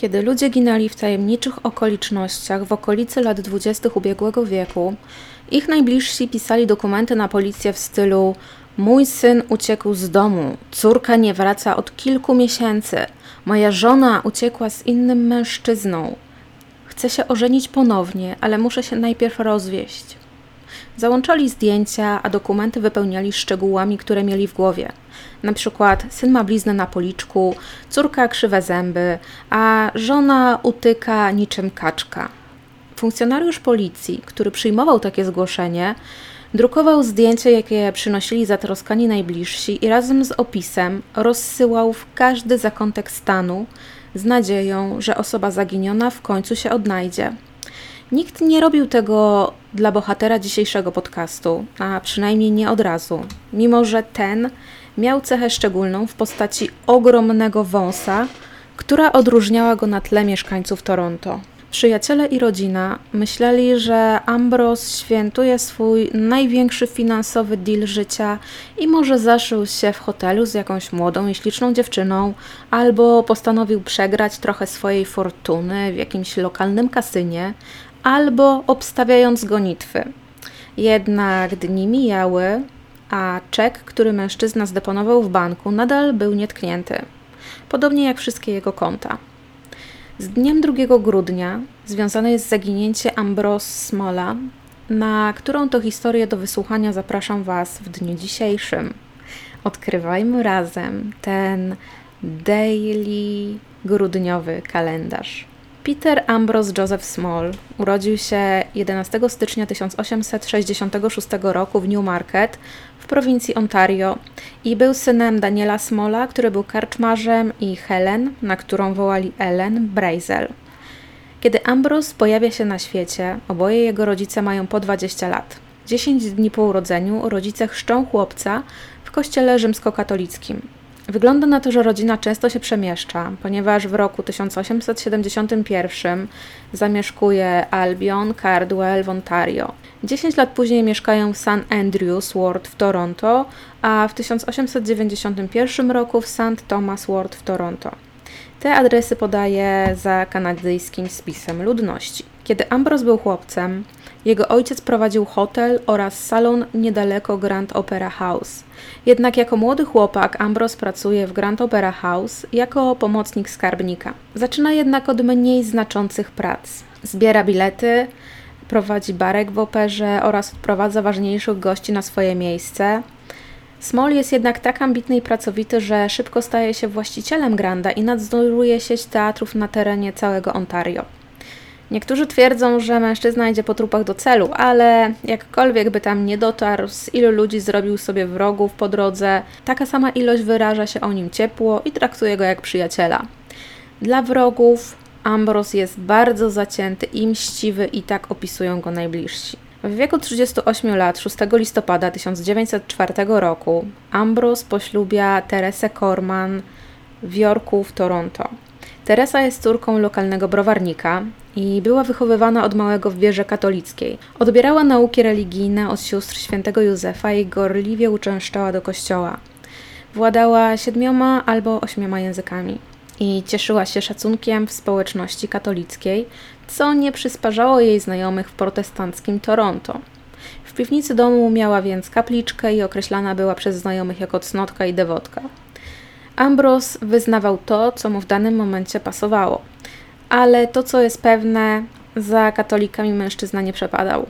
Kiedy ludzie ginęli w tajemniczych okolicznościach w okolicy lat dwudziestych ubiegłego wieku, ich najbliżsi pisali dokumenty na policję w stylu Mój syn uciekł z domu, córka nie wraca od kilku miesięcy, moja żona uciekła z innym mężczyzną. Chcę się ożenić ponownie, ale muszę się najpierw rozwieść. Załączali zdjęcia, a dokumenty wypełniali szczegółami, które mieli w głowie. Na przykład syn ma bliznę na policzku, córka krzywe zęby, a żona utyka niczym kaczka. Funkcjonariusz policji, który przyjmował takie zgłoszenie, drukował zdjęcia, jakie przynosili zatroskani najbliżsi i razem z opisem rozsyłał w każdy zakątek stanu z nadzieją, że osoba zaginiona w końcu się odnajdzie. Nikt nie robił tego dla bohatera dzisiejszego podcastu, a przynajmniej nie od razu, mimo że ten miał cechę szczególną w postaci ogromnego wąsa, która odróżniała go na tle mieszkańców Toronto. Przyjaciele i rodzina myśleli, że Ambrose świętuje swój największy finansowy deal życia i może zaszył się w hotelu z jakąś młodą i śliczną dziewczyną, albo postanowił przegrać trochę swojej fortuny w jakimś lokalnym kasynie, albo obstawiając gonitwy. Jednak dni mijały, a czek, który mężczyzna zdeponował w banku, nadal był nietknięty, podobnie jak wszystkie jego konta. Z dniem 2 grudnia związane jest zaginięcie Ambrose Smola, na którą to historię do wysłuchania zapraszam Was w dniu dzisiejszym. Odkrywajmy razem ten daily grudniowy kalendarz. Peter Ambrose Joseph Small urodził się 11 stycznia 1866 roku w Newmarket w prowincji Ontario i był synem Daniela Smola, który był karczmarzem, i Helen, na którą wołali Ellen Brazel. Kiedy Ambrose pojawia się na świecie, oboje jego rodzice mają po 20 lat. 10 dni po urodzeniu rodzice chrzczą chłopca w kościele rzymskokatolickim. Wygląda na to, że rodzina często się przemieszcza, ponieważ w roku 1871 zamieszkuje Albion, Cardwell w Ontario. 10 lat później mieszkają w St. Andrews Ward w Toronto, a w 1891 roku w St. Thomas Ward w Toronto. Te adresy podaje za kanadyjskim spisem ludności. Kiedy Ambrose był chłopcem, jego ojciec prowadził hotel oraz salon niedaleko Grand Opera House. Jednak jako młody chłopak Ambrose pracuje w Grand Opera House jako pomocnik skarbnika. Zaczyna jednak od mniej znaczących prac. Zbiera bilety, prowadzi barek w operze oraz odprowadza ważniejszych gości na swoje miejsce. Small jest jednak tak ambitny i pracowity, że szybko staje się właścicielem Granda i nadzoruje sieć teatrów na terenie całego Ontario. Niektórzy twierdzą, że mężczyzna idzie po trupach do celu, ale jakkolwiek by tam nie dotarł, z ilu ludzi zrobił sobie wrogów po drodze, taka sama ilość wyraża się o nim ciepło i traktuje go jak przyjaciela. Dla wrogów Ambrose jest bardzo zacięty i mściwy i tak opisują go najbliżsi. W wieku 38 lat, 6 listopada 1904 roku, Ambrose poślubia Teresę Corman w Yorku w Toronto. Teresa jest córką lokalnego browarnika i była wychowywana od małego w wierze katolickiej. Odbierała nauki religijne od sióstr świętego Józefa i gorliwie uczęszczała do kościoła. Władała siedmioma albo ośmioma językami i cieszyła się szacunkiem w społeczności katolickiej, co nie przysparzało jej znajomych w protestanckim Toronto. W piwnicy domu miała więc kapliczkę i określana była przez znajomych jako cnotka i dewotka. Ambrose wyznawał to, co mu w danym momencie pasowało, ale to, co jest pewne, za katolikami mężczyzna nie przepadał.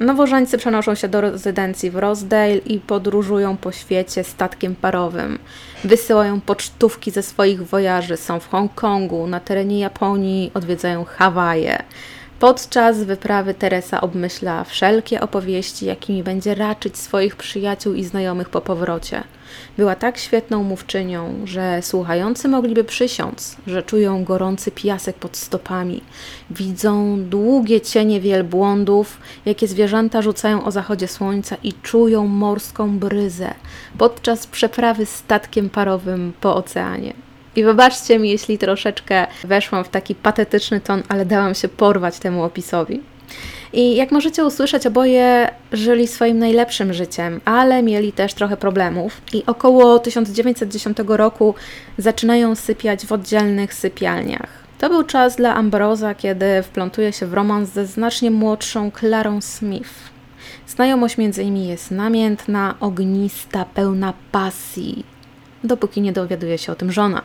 Nowożeńcy przenoszą się do rezydencji w Rosedale i podróżują po świecie statkiem parowym. Wysyłają pocztówki ze swoich wojaży, są w Hongkongu, na terenie Japonii, odwiedzają Hawaje. Podczas wyprawy Teresa obmyśla wszelkie opowieści, jakimi będzie raczyć swoich przyjaciół i znajomych po powrocie. Była tak świetną mówczynią, że słuchający mogliby przysiąc, że czują gorący piasek pod stopami, widzą długie cienie wielbłądów, jakie zwierzęta rzucają o zachodzie słońca i czują morską bryzę podczas przeprawy statkiem parowym po oceanie. I wybaczcie mi, jeśli troszeczkę weszłam w taki patetyczny ton, ale dałam się porwać temu opisowi. I jak możecie usłyszeć, oboje żyli swoim najlepszym życiem, ale mieli też trochę problemów. I około 1910 roku zaczynają sypiać w oddzielnych sypialniach. To był czas dla Ambroza, kiedy wplątuje się w romans ze znacznie młodszą Clarą Smith. Znajomość między nimi jest namiętna, ognista, pełna pasji, dopóki nie dowiaduje się o tym żona.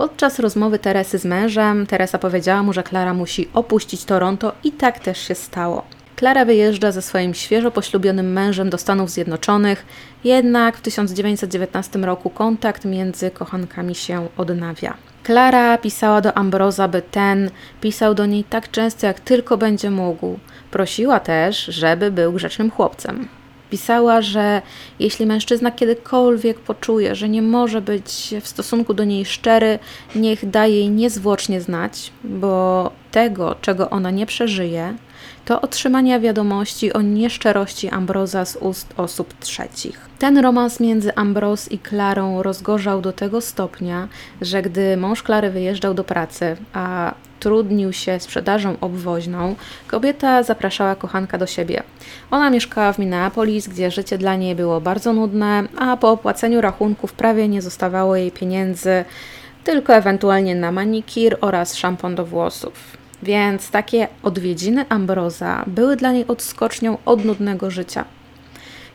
Podczas rozmowy Teresy z mężem, Teresa powiedziała mu, że Klara musi opuścić Toronto i tak też się stało. Klara wyjeżdża ze swoim świeżo poślubionym mężem do Stanów Zjednoczonych, jednak w 1919 roku kontakt między kochankami się odnawia. Klara pisała do Ambroza, by ten pisał do niej tak często, jak tylko będzie mógł. Prosiła też, żeby był grzecznym chłopcem. Pisała, że jeśli mężczyzna kiedykolwiek poczuje, że nie może być w stosunku do niej szczery, niech da jej niezwłocznie znać, bo tego, czego ona nie przeżyje, to otrzymania wiadomości o nieszczerości Ambroza z ust osób trzecich. Ten romans między Ambros i Klarą rozgorzał do tego stopnia, że gdy mąż Klary wyjeżdżał do pracy, a trudnił się sprzedażą obwoźną, kobieta zapraszała kochanka do siebie. Ona mieszkała w Minneapolis, gdzie życie dla niej było bardzo nudne, a po opłaceniu rachunków prawie nie zostawało jej pieniędzy, tylko ewentualnie na manikir oraz szampon do włosów. Więc takie odwiedziny Ambroza były dla niej odskocznią od nudnego życia.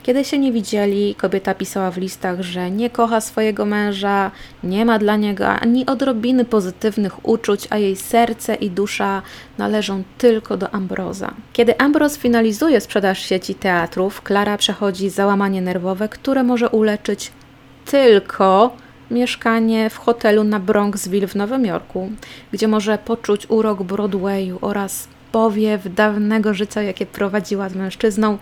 Kiedy się nie widzieli, kobieta pisała w listach, że nie kocha swojego męża, nie ma dla niego ani odrobiny pozytywnych uczuć, a jej serce i dusza należą tylko do Ambroza. Kiedy Ambroz finalizuje sprzedaż sieci teatrów, Klara przechodzi załamanie nerwowe, które może uleczyć tylko mieszkanie w hotelu na Bronxville w Nowym Jorku, gdzie może poczuć urok Broadwayu oraz powiew dawnego życia, jakie prowadziła z mężczyzną,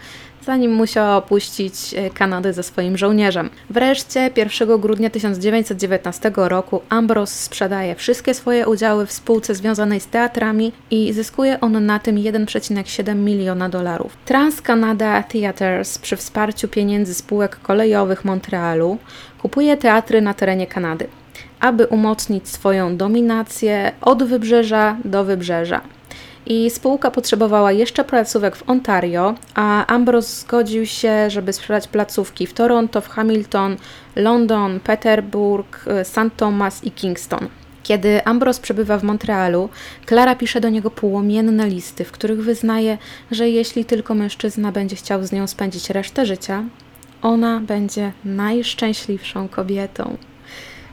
zanim musiała opuścić e, Kanadę ze swoim żołnierzem. Wreszcie 1 grudnia 1919 roku Ambrose sprzedaje wszystkie swoje udziały w spółce związanej z teatrami i zyskuje on na tym 1,7 miliona dolarów. TransCanada Theatres przy wsparciu pieniędzy spółek kolejowych Montrealu kupuje teatry na terenie Kanady, aby umocnić swoją dominację od wybrzeża do wybrzeża i spółka potrzebowała jeszcze placówek w Ontario, a Ambrose zgodził się, żeby sprzedać placówki w Toronto, w Hamilton, London, Peterborough, St. Thomas i Kingston. Kiedy Ambrose przebywa w Montrealu, Klara pisze do niego płomienne listy, w których wyznaje, że jeśli tylko mężczyzna będzie chciał z nią spędzić resztę życia, ona będzie najszczęśliwszą kobietą.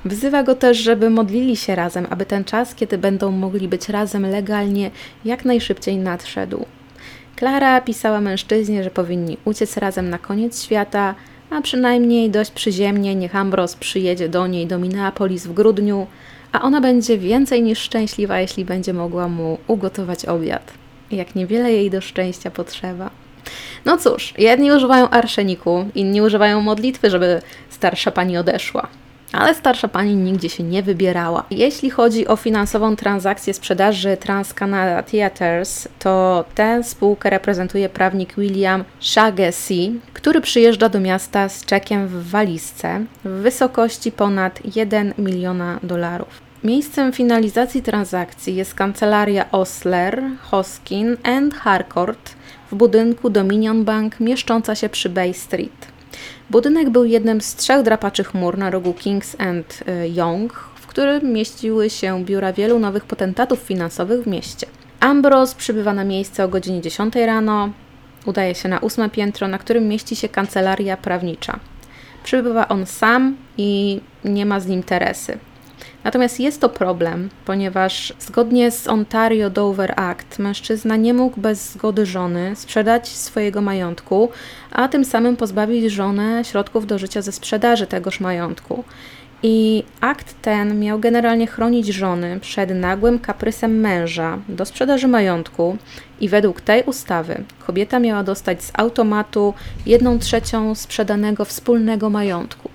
Wzywa go też, żeby modlili się razem, aby ten czas, kiedy będą mogli być razem legalnie, jak najszybciej nadszedł. Klara pisała mężczyźnie, że powinni uciec razem na koniec świata, a przynajmniej dość przyziemnie niech Ambros przyjedzie do niej do Minneapolis w grudniu, a ona będzie więcej niż szczęśliwa, jeśli będzie mogła mu ugotować obiad. Jak niewiele jej do szczęścia potrzeba. No cóż, jedni używają arszeniku, inni używają modlitwy, żeby starsza pani odeszła ale starsza pani nigdzie się nie wybierała. Jeśli chodzi o finansową transakcję sprzedaży TransCanada Theatres, to tę spółkę reprezentuje prawnik William Shaughnessy, który przyjeżdża do miasta z czekiem w walizce w wysokości ponad 1 miliona dolarów. Miejscem finalizacji transakcji jest kancelaria Osler, Hoskin and Harcourt w budynku Dominion Bank mieszcząca się przy Bay Street. Budynek był jednym z trzech drapaczy chmur na rogu Kings and y, Young, w którym mieściły się biura wielu nowych potentatów finansowych w mieście. Ambrose przybywa na miejsce o godzinie 10 rano, udaje się na ósme piętro, na którym mieści się kancelaria prawnicza. Przybywa on sam i nie ma z nim Teresy. Natomiast jest to problem, ponieważ zgodnie z Ontario Dover Act mężczyzna nie mógł bez zgody żony sprzedać swojego majątku, a tym samym pozbawić żonę środków do życia ze sprzedaży tegoż majątku. I akt ten miał generalnie chronić żony przed nagłym kaprysem męża do sprzedaży majątku i według tej ustawy kobieta miała dostać z automatu jedną trzecią sprzedanego wspólnego majątku.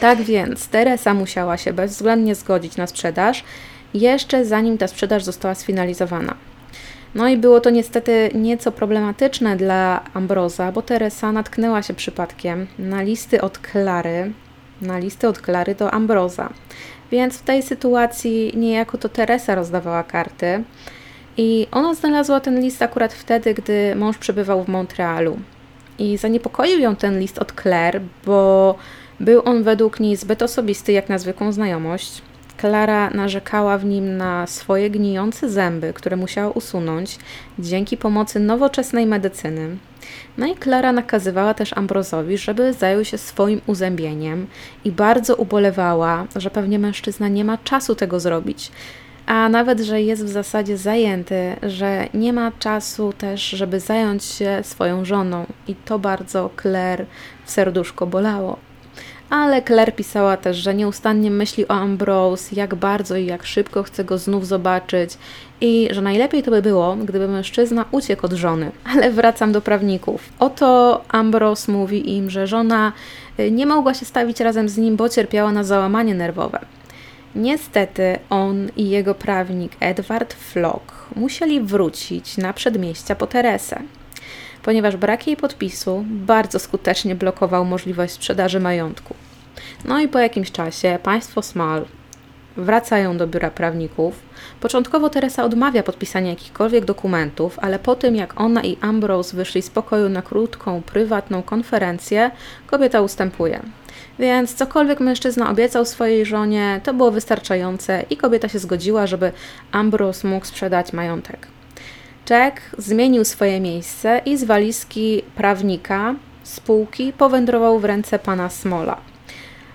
Tak więc Teresa musiała się bezwzględnie zgodzić na sprzedaż, jeszcze zanim ta sprzedaż została sfinalizowana. No i było to niestety nieco problematyczne dla Ambroza, bo Teresa natknęła się przypadkiem na listy od Klary, na listy od Klary do Ambroza. Więc w tej sytuacji niejako to Teresa rozdawała karty i ona znalazła ten list akurat wtedy, gdy mąż przebywał w Montrealu. I zaniepokoił ją ten list od Claire, bo był on według niej zbyt osobisty jak na zwykłą znajomość. Klara narzekała w nim na swoje gnijące zęby, które musiała usunąć dzięki pomocy nowoczesnej medycyny. No i Klara nakazywała też Ambrozowi, żeby zajął się swoim uzębieniem i bardzo ubolewała, że pewnie mężczyzna nie ma czasu tego zrobić. A nawet, że jest w zasadzie zajęty, że nie ma czasu też, żeby zająć się swoją żoną. I to bardzo Claire w serduszko bolało. Ale Claire pisała też, że nieustannie myśli o Ambrose, jak bardzo i jak szybko chce go znów zobaczyć i że najlepiej to by było, gdyby mężczyzna uciekł od żony. Ale wracam do prawników. Oto Ambrose mówi im, że żona y, nie mogła się stawić razem z nim, bo cierpiała na załamanie nerwowe. Niestety on i jego prawnik Edward Flock musieli wrócić na przedmieścia po Teresę ponieważ brak jej podpisu bardzo skutecznie blokował możliwość sprzedaży majątku. No i po jakimś czasie państwo Small wracają do biura prawników. Początkowo Teresa odmawia podpisania jakichkolwiek dokumentów, ale po tym jak ona i Ambrose wyszli z pokoju na krótką, prywatną konferencję, kobieta ustępuje. Więc cokolwiek mężczyzna obiecał swojej żonie, to było wystarczające i kobieta się zgodziła, żeby Ambrose mógł sprzedać majątek. Jack zmienił swoje miejsce i z walizki prawnika spółki powędrował w ręce pana Smola.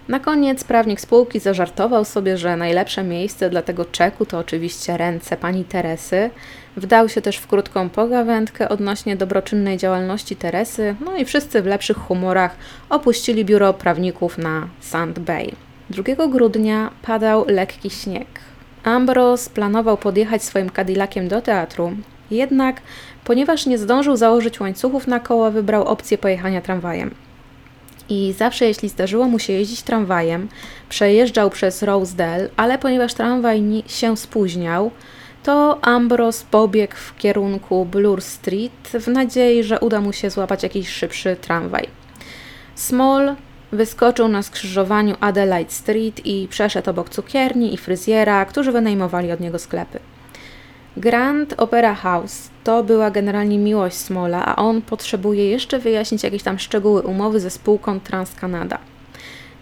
Na koniec prawnik spółki zażartował sobie, że najlepsze miejsce dla tego czeku to oczywiście ręce pani Teresy. Wdał się też w krótką pogawędkę odnośnie dobroczynnej działalności Teresy, no i wszyscy w lepszych humorach opuścili biuro prawników na Sand Bay. 2 grudnia padał lekki śnieg. Ambrose planował podjechać swoim Cadillaciem do teatru, jednak, ponieważ nie zdążył założyć łańcuchów na koło, wybrał opcję pojechania tramwajem. I zawsze, jeśli zdarzyło mu się jeździć tramwajem, przejeżdżał przez Rosedale, ale ponieważ tramwaj się spóźniał, to Ambrose pobiegł w kierunku Blur Street w nadziei, że uda mu się złapać jakiś szybszy tramwaj. Small wyskoczył na skrzyżowaniu Adelaide Street i przeszedł obok cukierni i fryzjera, którzy wynajmowali od niego sklepy. Grand Opera House to była generalnie miłość Smola, a on potrzebuje jeszcze wyjaśnić jakieś tam szczegóły umowy ze spółką TransCanada.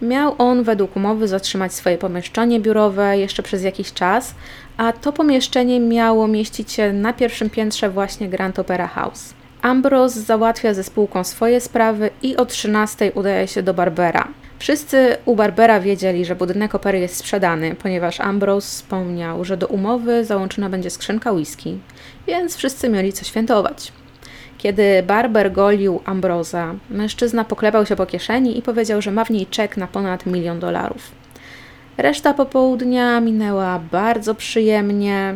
Miał on według umowy zatrzymać swoje pomieszczenie biurowe jeszcze przez jakiś czas, a to pomieszczenie miało mieścić się na pierwszym piętrze właśnie Grand Opera House. Ambrose załatwia ze spółką swoje sprawy i o 13 udaje się do Barbera. Wszyscy u Barbera wiedzieli, że budynek opery jest sprzedany, ponieważ Ambrose wspomniał, że do umowy załączona będzie skrzynka whisky, więc wszyscy mieli co świętować. Kiedy Barber golił Ambroza, mężczyzna poklepał się po kieszeni i powiedział, że ma w niej czek na ponad milion dolarów. Reszta popołudnia minęła bardzo przyjemnie.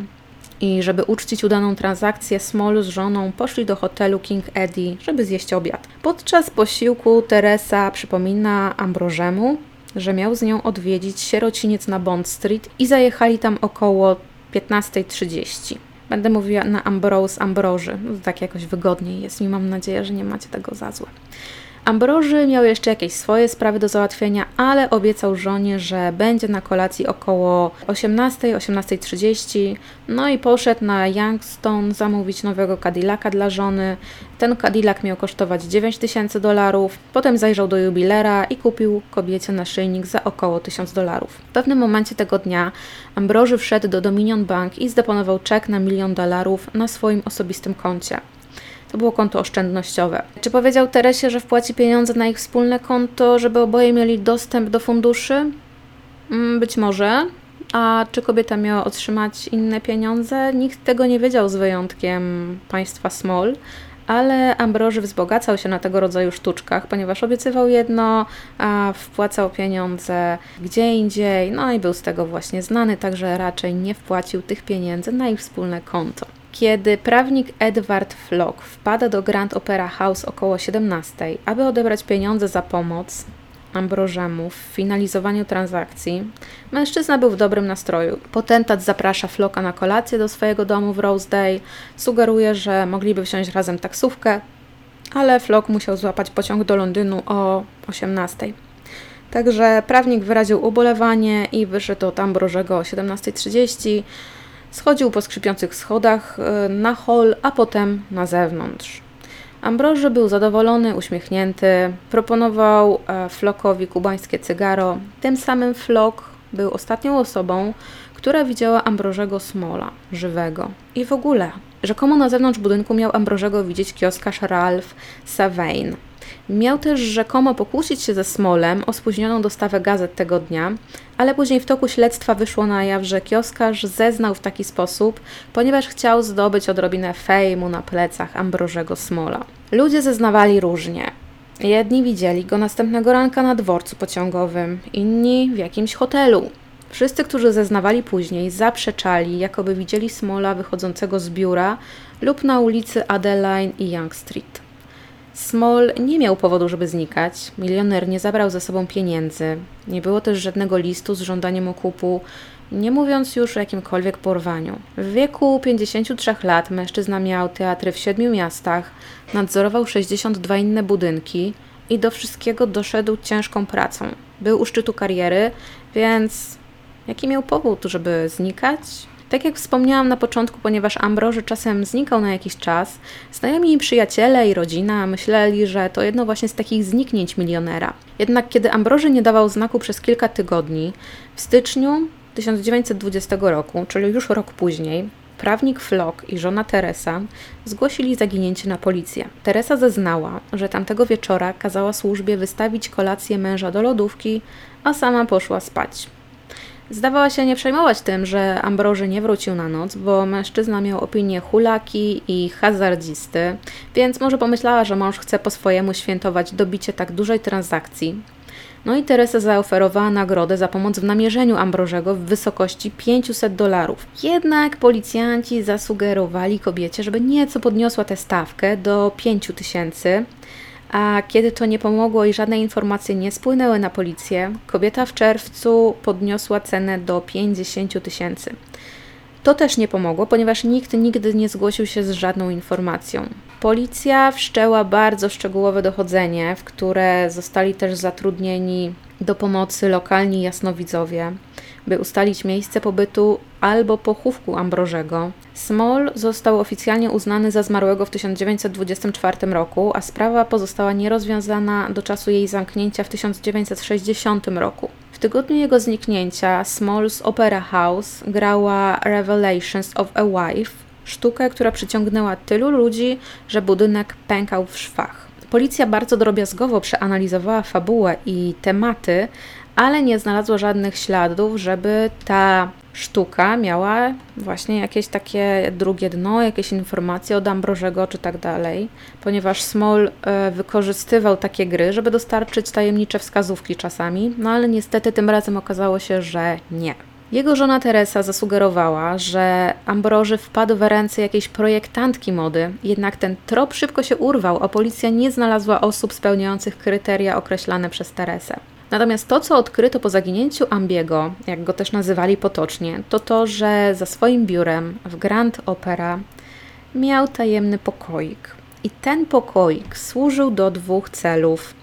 I żeby uczcić udaną transakcję, Small z żoną poszli do hotelu King Eddie, żeby zjeść obiad. Podczas posiłku Teresa przypomina Ambrożemu, że miał z nią odwiedzić sierociniec na Bond Street i zajechali tam około 15.30. Będę mówiła na Ambrose Ambroży, no tak jakoś wygodniej jest mi, mam nadzieję, że nie macie tego za złe. Ambroży miał jeszcze jakieś swoje sprawy do załatwienia, ale obiecał żonie, że będzie na kolacji około 18, 18.30. No i poszedł na Youngstone zamówić nowego Cadillaca dla żony. Ten Cadillac miał kosztować 9 tysięcy dolarów. Potem zajrzał do jubilera i kupił kobiecie naszyjnik za około 1000 dolarów. W pewnym momencie tego dnia Ambroży wszedł do Dominion Bank i zdeponował czek na milion dolarów na swoim osobistym koncie. To było konto oszczędnościowe. Czy powiedział Teresie, że wpłaci pieniądze na ich wspólne konto, żeby oboje mieli dostęp do funduszy? Mm, być może. A czy kobieta miała otrzymać inne pieniądze? Nikt tego nie wiedział z wyjątkiem państwa Small, ale Ambroży wzbogacał się na tego rodzaju sztuczkach, ponieważ obiecywał jedno, a wpłacał pieniądze gdzie indziej, no i był z tego właśnie znany, także raczej nie wpłacił tych pieniędzy na ich wspólne konto. Kiedy prawnik Edward Flock wpada do Grand Opera House około 17, aby odebrać pieniądze za pomoc Ambrożemu w finalizowaniu transakcji, mężczyzna był w dobrym nastroju. Potentat zaprasza Flocka na kolację do swojego domu w Rosedale, sugeruje, że mogliby wsiąść razem taksówkę, ale Flock musiał złapać pociąg do Londynu o 18. Także prawnik wyraził ubolewanie i wyszedł od Ambrożego o 17.30 Schodził po skrzypiących schodach e, na hol, a potem na zewnątrz. Ambroży był zadowolony, uśmiechnięty, proponował e, Flokowi kubańskie cygaro. Tym samym Flok był ostatnią osobą, która widziała Ambrożego Smola, żywego. I w ogóle, rzekomo na zewnątrz budynku miał Ambrożego widzieć kioskarz Ralph Savain. Miał też rzekomo pokłócić się ze Smolem o spóźnioną dostawę gazet tego dnia, ale później w toku śledztwa wyszło na jaw, że kioskarz zeznał w taki sposób, ponieważ chciał zdobyć odrobinę fejmu na plecach Ambrożego Smola. Ludzie zeznawali różnie. Jedni widzieli go następnego ranka na dworcu pociągowym, inni w jakimś hotelu. Wszyscy, którzy zeznawali później, zaprzeczali, jakoby widzieli Smola wychodzącego z biura lub na ulicy Adeline i Young Street. Small nie miał powodu, żeby znikać. Milioner nie zabrał ze sobą pieniędzy. Nie było też żadnego listu z żądaniem okupu, nie mówiąc już o jakimkolwiek porwaniu. W wieku 53 lat mężczyzna miał teatry w siedmiu miastach, nadzorował 62 inne budynki i do wszystkiego doszedł ciężką pracą. Był u szczytu kariery, więc jaki miał powód, żeby znikać? Tak jak wspomniałam na początku, ponieważ Ambroży czasem znikał na jakiś czas, znajomi i przyjaciele i rodzina myśleli, że to jedno właśnie z takich zniknięć milionera. Jednak kiedy Ambroży nie dawał znaku przez kilka tygodni, w styczniu 1920 roku, czyli już rok później, prawnik Flock i żona Teresa zgłosili zaginięcie na policję. Teresa zeznała, że tamtego wieczora kazała służbie wystawić kolację męża do lodówki, a sama poszła spać. Zdawała się nie przejmować tym, że Ambroży nie wrócił na noc, bo mężczyzna miał opinię hulaki i hazardzisty, więc może pomyślała, że mąż chce po swojemu świętować dobicie tak dużej transakcji. No i Teresa zaoferowała nagrodę za pomoc w namierzeniu Ambrożego w wysokości 500 dolarów. Jednak policjanci zasugerowali kobiecie, żeby nieco podniosła tę stawkę do 5000 a kiedy to nie pomogło i żadne informacje nie spłynęły na policję, kobieta w czerwcu podniosła cenę do 50 tysięcy. To też nie pomogło, ponieważ nikt nigdy nie zgłosił się z żadną informacją. Policja wszczęła bardzo szczegółowe dochodzenie, w które zostali też zatrudnieni do pomocy lokalni jasnowidzowie by ustalić miejsce pobytu albo pochówku Ambrożego. Small został oficjalnie uznany za zmarłego w 1924 roku, a sprawa pozostała nierozwiązana do czasu jej zamknięcia w 1960 roku. W tygodniu jego zniknięcia Small's Opera House grała Revelations of a Wife, sztukę, która przyciągnęła tylu ludzi, że budynek pękał w szwach. Policja bardzo drobiazgowo przeanalizowała fabułę i tematy, ale nie znalazło żadnych śladów, żeby ta sztuka miała właśnie jakieś takie drugie dno, jakieś informacje od Ambrożego czy tak dalej, ponieważ Small e, wykorzystywał takie gry, żeby dostarczyć tajemnicze wskazówki czasami, no ale niestety tym razem okazało się, że nie. Jego żona Teresa zasugerowała, że Ambroży wpadł w ręce jakiejś projektantki mody, jednak ten trop szybko się urwał, a policja nie znalazła osób spełniających kryteria określane przez Teresę. Natomiast to, co odkryto po zaginięciu Ambiego, jak go też nazywali potocznie, to to, że za swoim biurem w Grand Opera miał tajemny pokoik. I ten pokoik służył do dwóch celów.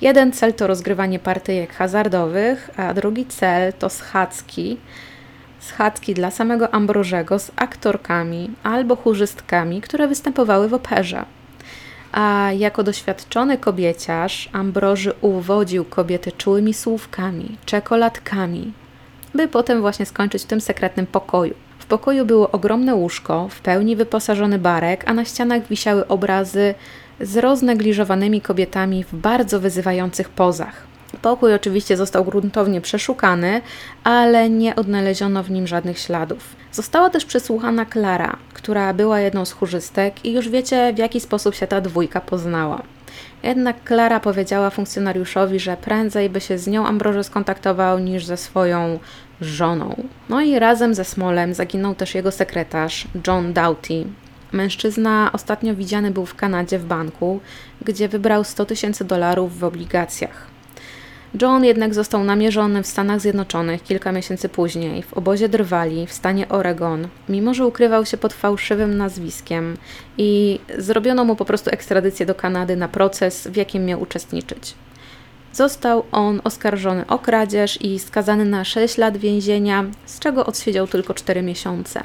Jeden cel to rozgrywanie partyjek hazardowych, a drugi cel to schadzki. Schadzki dla samego Ambrożego z aktorkami albo chórzystkami, które występowały w operze a jako doświadczony kobieciarz Ambroży uwodził kobiety czułymi słówkami, czekoladkami, by potem właśnie skończyć w tym sekretnym pokoju. W pokoju było ogromne łóżko, w pełni wyposażony barek, a na ścianach wisiały obrazy z roznegliżowanymi kobietami w bardzo wyzywających pozach. Pokój oczywiście został gruntownie przeszukany, ale nie odnaleziono w nim żadnych śladów. Została też przesłuchana Klara, która była jedną z chórzystek i już wiecie w jaki sposób się ta dwójka poznała. Jednak Klara powiedziała funkcjonariuszowi, że prędzej by się z nią Ambroży skontaktował niż ze swoją żoną. No i razem ze Smolem zaginął też jego sekretarz, John Doughty. Mężczyzna ostatnio widziany był w Kanadzie w banku, gdzie wybrał 100 tysięcy dolarów w obligacjach. John jednak został namierzony w Stanach Zjednoczonych kilka miesięcy później, w obozie Drwali w stanie Oregon, mimo że ukrywał się pod fałszywym nazwiskiem i zrobiono mu po prostu ekstradycję do Kanady na proces, w jakim miał uczestniczyć. Został on oskarżony o kradzież i skazany na 6 lat więzienia, z czego odsiedział tylko 4 miesiące.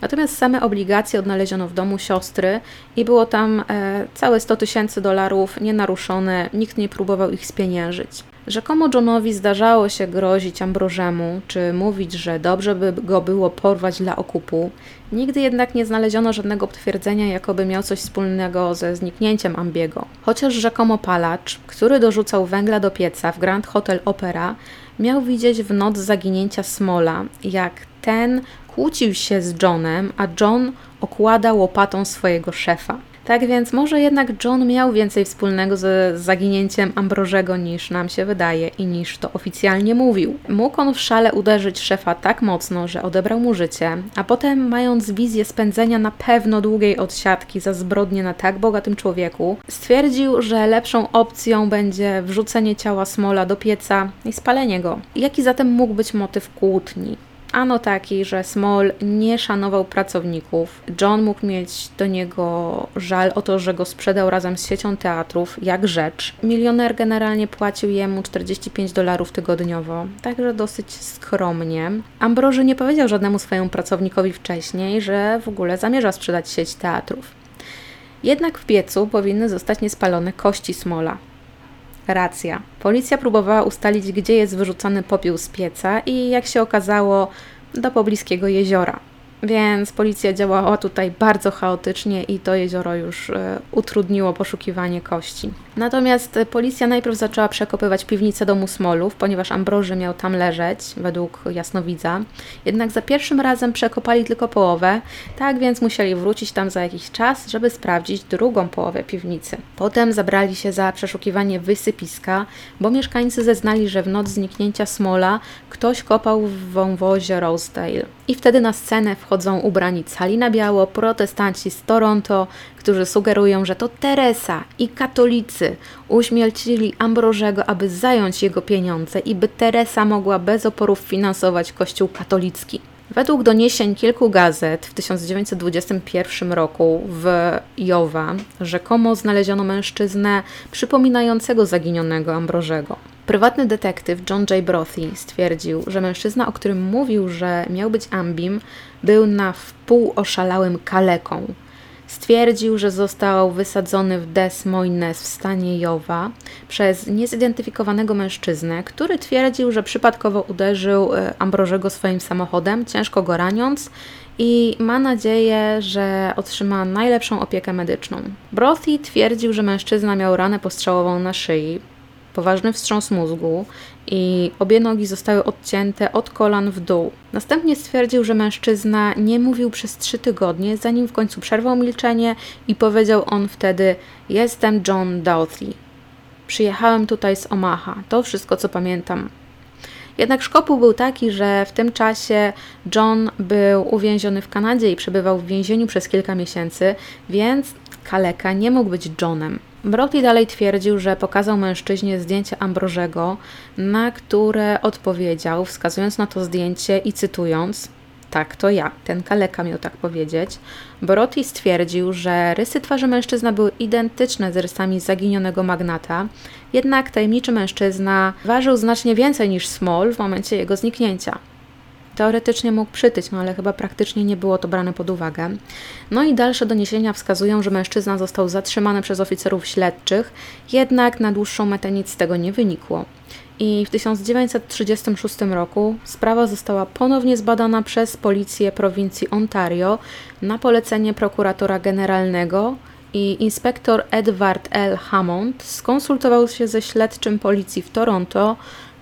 Natomiast same obligacje odnaleziono w domu siostry i było tam e, całe 100 tysięcy dolarów nienaruszone, nikt nie próbował ich spieniężyć. Rzekomo Johnowi zdarzało się grozić Ambrożemu, czy mówić, że dobrze by go było porwać dla okupu. Nigdy jednak nie znaleziono żadnego potwierdzenia, jakoby miał coś wspólnego ze zniknięciem Ambiego. Chociaż rzekomo palacz, który dorzucał węgla do pieca w Grand Hotel Opera, miał widzieć w noc zaginięcia Smola, jak ten kłócił się z Johnem, a John okłada łopatą swojego szefa. Tak więc może jednak John miał więcej wspólnego z zaginięciem Ambrożego niż nam się wydaje i niż to oficjalnie mówił. Mógł on w szale uderzyć szefa tak mocno, że odebrał mu życie, a potem mając wizję spędzenia na pewno długiej odsiadki za zbrodnie na tak bogatym człowieku, stwierdził, że lepszą opcją będzie wrzucenie ciała Smola do pieca i spalenie go. Jaki zatem mógł być motyw kłótni? Ano taki, że Small nie szanował pracowników. John mógł mieć do niego żal o to, że go sprzedał razem z siecią teatrów, jak rzecz. Milioner generalnie płacił jemu 45 dolarów tygodniowo, także dosyć skromnie. Ambroży nie powiedział żadnemu swojemu pracownikowi wcześniej, że w ogóle zamierza sprzedać sieć teatrów. Jednak w piecu powinny zostać niespalone kości Smola. Racja. Policja próbowała ustalić, gdzie jest wyrzucany popiół z pieca i jak się okazało, do pobliskiego jeziora. Więc policja działała tutaj bardzo chaotycznie i to jezioro już e, utrudniło poszukiwanie kości. Natomiast policja najpierw zaczęła przekopywać piwnicę domu Smolów, ponieważ Ambroży miał tam leżeć, według jasnowidza. Jednak za pierwszym razem przekopali tylko połowę, tak więc musieli wrócić tam za jakiś czas, żeby sprawdzić drugą połowę piwnicy. Potem zabrali się za przeszukiwanie wysypiska, bo mieszkańcy zeznali, że w noc zniknięcia Smola ktoś kopał w wąwozie Rosedale. I wtedy na scenę wchodzą ubrani cali na biało protestanci z Toronto, którzy sugerują, że to Teresa i katolicy uśmiercili Ambrożego, aby zająć jego pieniądze i by Teresa mogła bez oporów finansować kościół katolicki. Według doniesień kilku gazet w 1921 roku w Jowa rzekomo znaleziono mężczyznę przypominającego zaginionego Ambrożego. Prywatny detektyw John J. Brothy stwierdził, że mężczyzna, o którym mówił, że miał być Ambim, był na wpół oszalałym kaleką. Stwierdził, że został wysadzony w Des Moines w stanie Jowa przez niezidentyfikowanego mężczyznę, który twierdził, że przypadkowo uderzył e, Ambrożego swoim samochodem, ciężko go raniąc i ma nadzieję, że otrzyma najlepszą opiekę medyczną. Brothy twierdził, że mężczyzna miał ranę postrzałową na szyi, poważny wstrząs mózgu i obie nogi zostały odcięte od kolan w dół. Następnie stwierdził, że mężczyzna nie mówił przez trzy tygodnie, zanim w końcu przerwał milczenie i powiedział on wtedy: Jestem John Doughty. Przyjechałem tutaj z Omaha. To wszystko, co pamiętam. Jednak szkopuł był taki, że w tym czasie John był uwięziony w Kanadzie i przebywał w więzieniu przez kilka miesięcy, więc kaleka nie mógł być Johnem. Brody dalej twierdził, że pokazał mężczyźnie zdjęcie Ambrożego, na które odpowiedział, wskazując na to zdjęcie i cytując: Tak, to ja, ten kaleka miał tak powiedzieć. Brody stwierdził, że rysy twarzy mężczyzna były identyczne z rysami zaginionego magnata, jednak tajemniczy mężczyzna ważył znacznie więcej niż Small w momencie jego zniknięcia. Teoretycznie mógł przytyć, no ale chyba praktycznie nie było to brane pod uwagę. No i dalsze doniesienia wskazują, że mężczyzna został zatrzymany przez oficerów śledczych, jednak na dłuższą metę nic z tego nie wynikło. I w 1936 roku sprawa została ponownie zbadana przez policję prowincji Ontario na polecenie prokuratora generalnego i inspektor Edward L. Hammond skonsultował się ze śledczym policji w Toronto,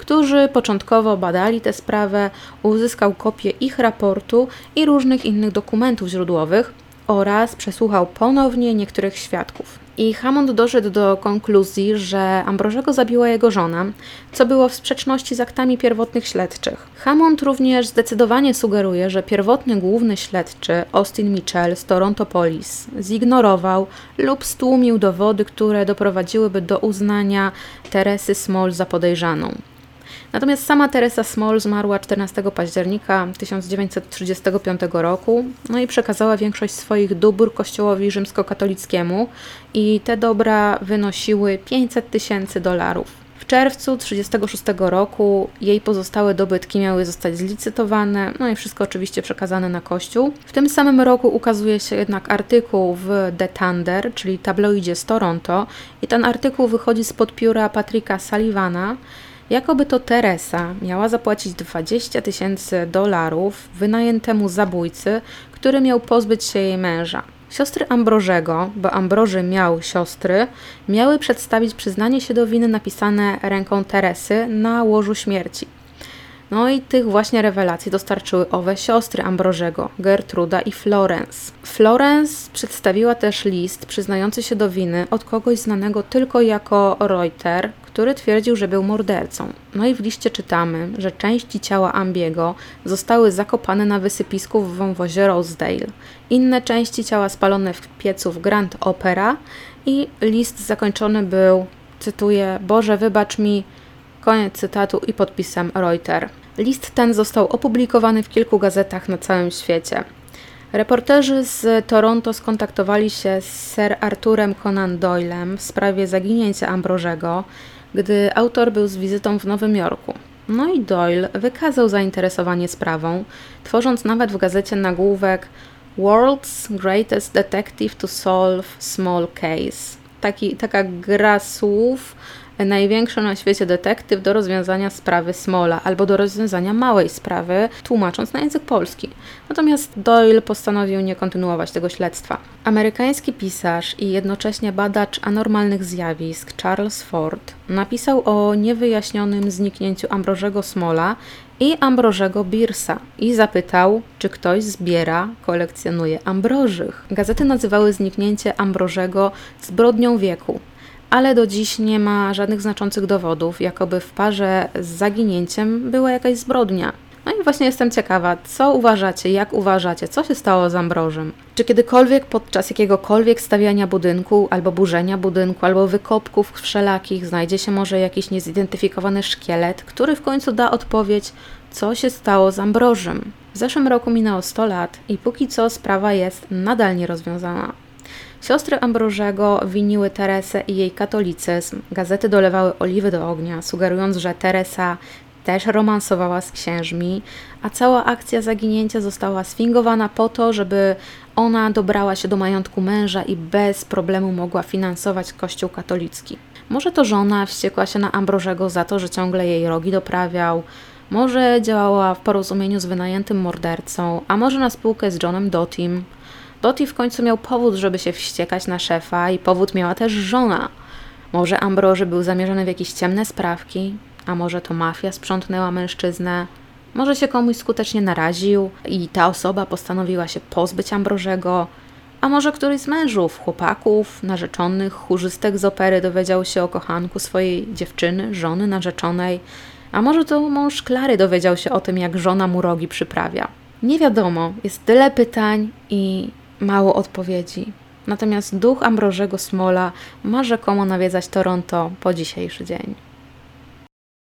którzy początkowo badali tę sprawę, uzyskał kopię ich raportu i różnych innych dokumentów źródłowych oraz przesłuchał ponownie niektórych świadków. I Hammond doszedł do konkluzji, że Ambrożego zabiła jego żona, co było w sprzeczności z aktami pierwotnych śledczych. Hammond również zdecydowanie sugeruje, że pierwotny główny śledczy Austin Mitchell z Toronto Police zignorował lub stłumił dowody, które doprowadziłyby do uznania Teresy Small za podejrzaną. Natomiast sama Teresa Small zmarła 14 października 1935 roku, no i przekazała większość swoich dóbr kościołowi rzymskokatolickiemu i te dobra wynosiły 500 tysięcy dolarów. W czerwcu 1936 roku jej pozostałe dobytki miały zostać zlicytowane, no i wszystko oczywiście przekazane na kościół. W tym samym roku ukazuje się jednak artykuł w The Thunder, czyli tabloidzie z Toronto, i ten artykuł wychodzi spod pióra Patricka Sullivana, Jakoby to Teresa miała zapłacić 20 tysięcy dolarów wynajętemu zabójcy, który miał pozbyć się jej męża. Siostry Ambrożego, bo Ambroży miał siostry, miały przedstawić przyznanie się do winy napisane ręką Teresy na łożu śmierci. No i tych właśnie rewelacji dostarczyły owe siostry Ambrożego, Gertruda i Florence. Florence przedstawiła też list przyznający się do winy od kogoś znanego tylko jako Reuter, który twierdził, że był mordercą. No i w liście czytamy, że części ciała Ambiego zostały zakopane na wysypisku w wąwozie Rosedale. Inne części ciała spalone w piecu w Grand Opera i list zakończony był, cytuję, Boże wybacz mi, koniec cytatu i podpisem Reuter. List ten został opublikowany w kilku gazetach na całym świecie. Reporterzy z Toronto skontaktowali się z Sir Arturem Conan Doylem w sprawie zaginięcia Ambrożego, gdy autor był z wizytą w Nowym Jorku. No i Doyle wykazał zainteresowanie sprawą, tworząc nawet w gazecie nagłówek World's Greatest Detective to Solve Small Case. Taki, taka gra słów największy na świecie detektyw do rozwiązania sprawy Smola albo do rozwiązania małej sprawy, tłumacząc na język polski. Natomiast Doyle postanowił nie kontynuować tego śledztwa. Amerykański pisarz i jednocześnie badacz anormalnych zjawisk Charles Ford napisał o niewyjaśnionym zniknięciu Ambrożego Smola i Ambrożego Birsa i zapytał, czy ktoś zbiera, kolekcjonuje ambrożych. Gazety nazywały zniknięcie Ambrożego zbrodnią wieku ale do dziś nie ma żadnych znaczących dowodów, jakoby w parze z zaginięciem była jakaś zbrodnia. No i właśnie jestem ciekawa, co uważacie, jak uważacie, co się stało z Ambrożem? Czy kiedykolwiek podczas jakiegokolwiek stawiania budynku, albo burzenia budynku, albo wykopków wszelakich znajdzie się może jakiś niezidentyfikowany szkielet, który w końcu da odpowiedź, co się stało z Ambrożem? W zeszłym roku minęło 100 lat i póki co sprawa jest nadal nierozwiązana. Siostry Ambrożego winiły Teresę i jej katolicyzm. Gazety dolewały oliwy do ognia, sugerując, że Teresa też romansowała z księżmi, a cała akcja zaginięcia została sfingowana po to, żeby ona dobrała się do majątku męża i bez problemu mogła finansować kościół katolicki. Może to żona wściekła się na Ambrożego za to, że ciągle jej rogi doprawiał, może działała w porozumieniu z wynajętym mordercą, a może na spółkę z Johnem Dotim. Dottie w końcu miał powód, żeby się wściekać na szefa i powód miała też żona. Może Ambroży był zamierzony w jakieś ciemne sprawki, a może to mafia sprzątnęła mężczyznę. Może się komuś skutecznie naraził i ta osoba postanowiła się pozbyć Ambrożego. A może któryś z mężów, chłopaków, narzeczonych, chórzystek z opery dowiedział się o kochanku swojej dziewczyny, żony narzeczonej. A może to mąż Klary dowiedział się o tym, jak żona mu rogi przyprawia. Nie wiadomo, jest tyle pytań i mało odpowiedzi. Natomiast duch Ambrożego Smola ma rzekomo nawiedzać Toronto po dzisiejszy dzień.